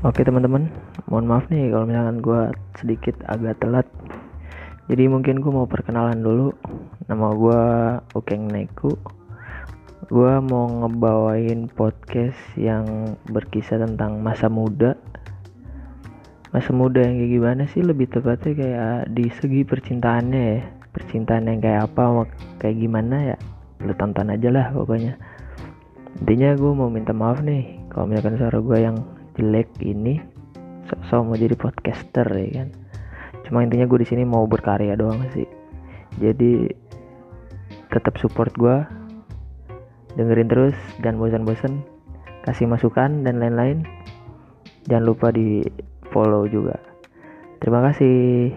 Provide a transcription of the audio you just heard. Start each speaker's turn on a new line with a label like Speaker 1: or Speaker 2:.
Speaker 1: Oke teman-teman, mohon maaf nih kalau misalkan gue sedikit agak telat. Jadi mungkin gue mau perkenalan dulu. Nama gue Ukeng Neku. Gue mau ngebawain podcast yang berkisah tentang masa muda. Masa muda yang kayak gimana sih? Lebih tepatnya kayak di segi percintaannya ya. Percintaan yang kayak apa, kayak gimana ya? Lu tonton aja lah pokoknya. Intinya gue mau minta maaf nih kalau misalkan suara gue yang jelek ini sok-sok mau jadi podcaster ya kan? Cuma intinya gue di sini mau berkarya doang sih. Jadi tetap support gue dengerin terus dan bosan-bosan kasih masukan dan lain-lain. Jangan lupa di follow juga. Terima kasih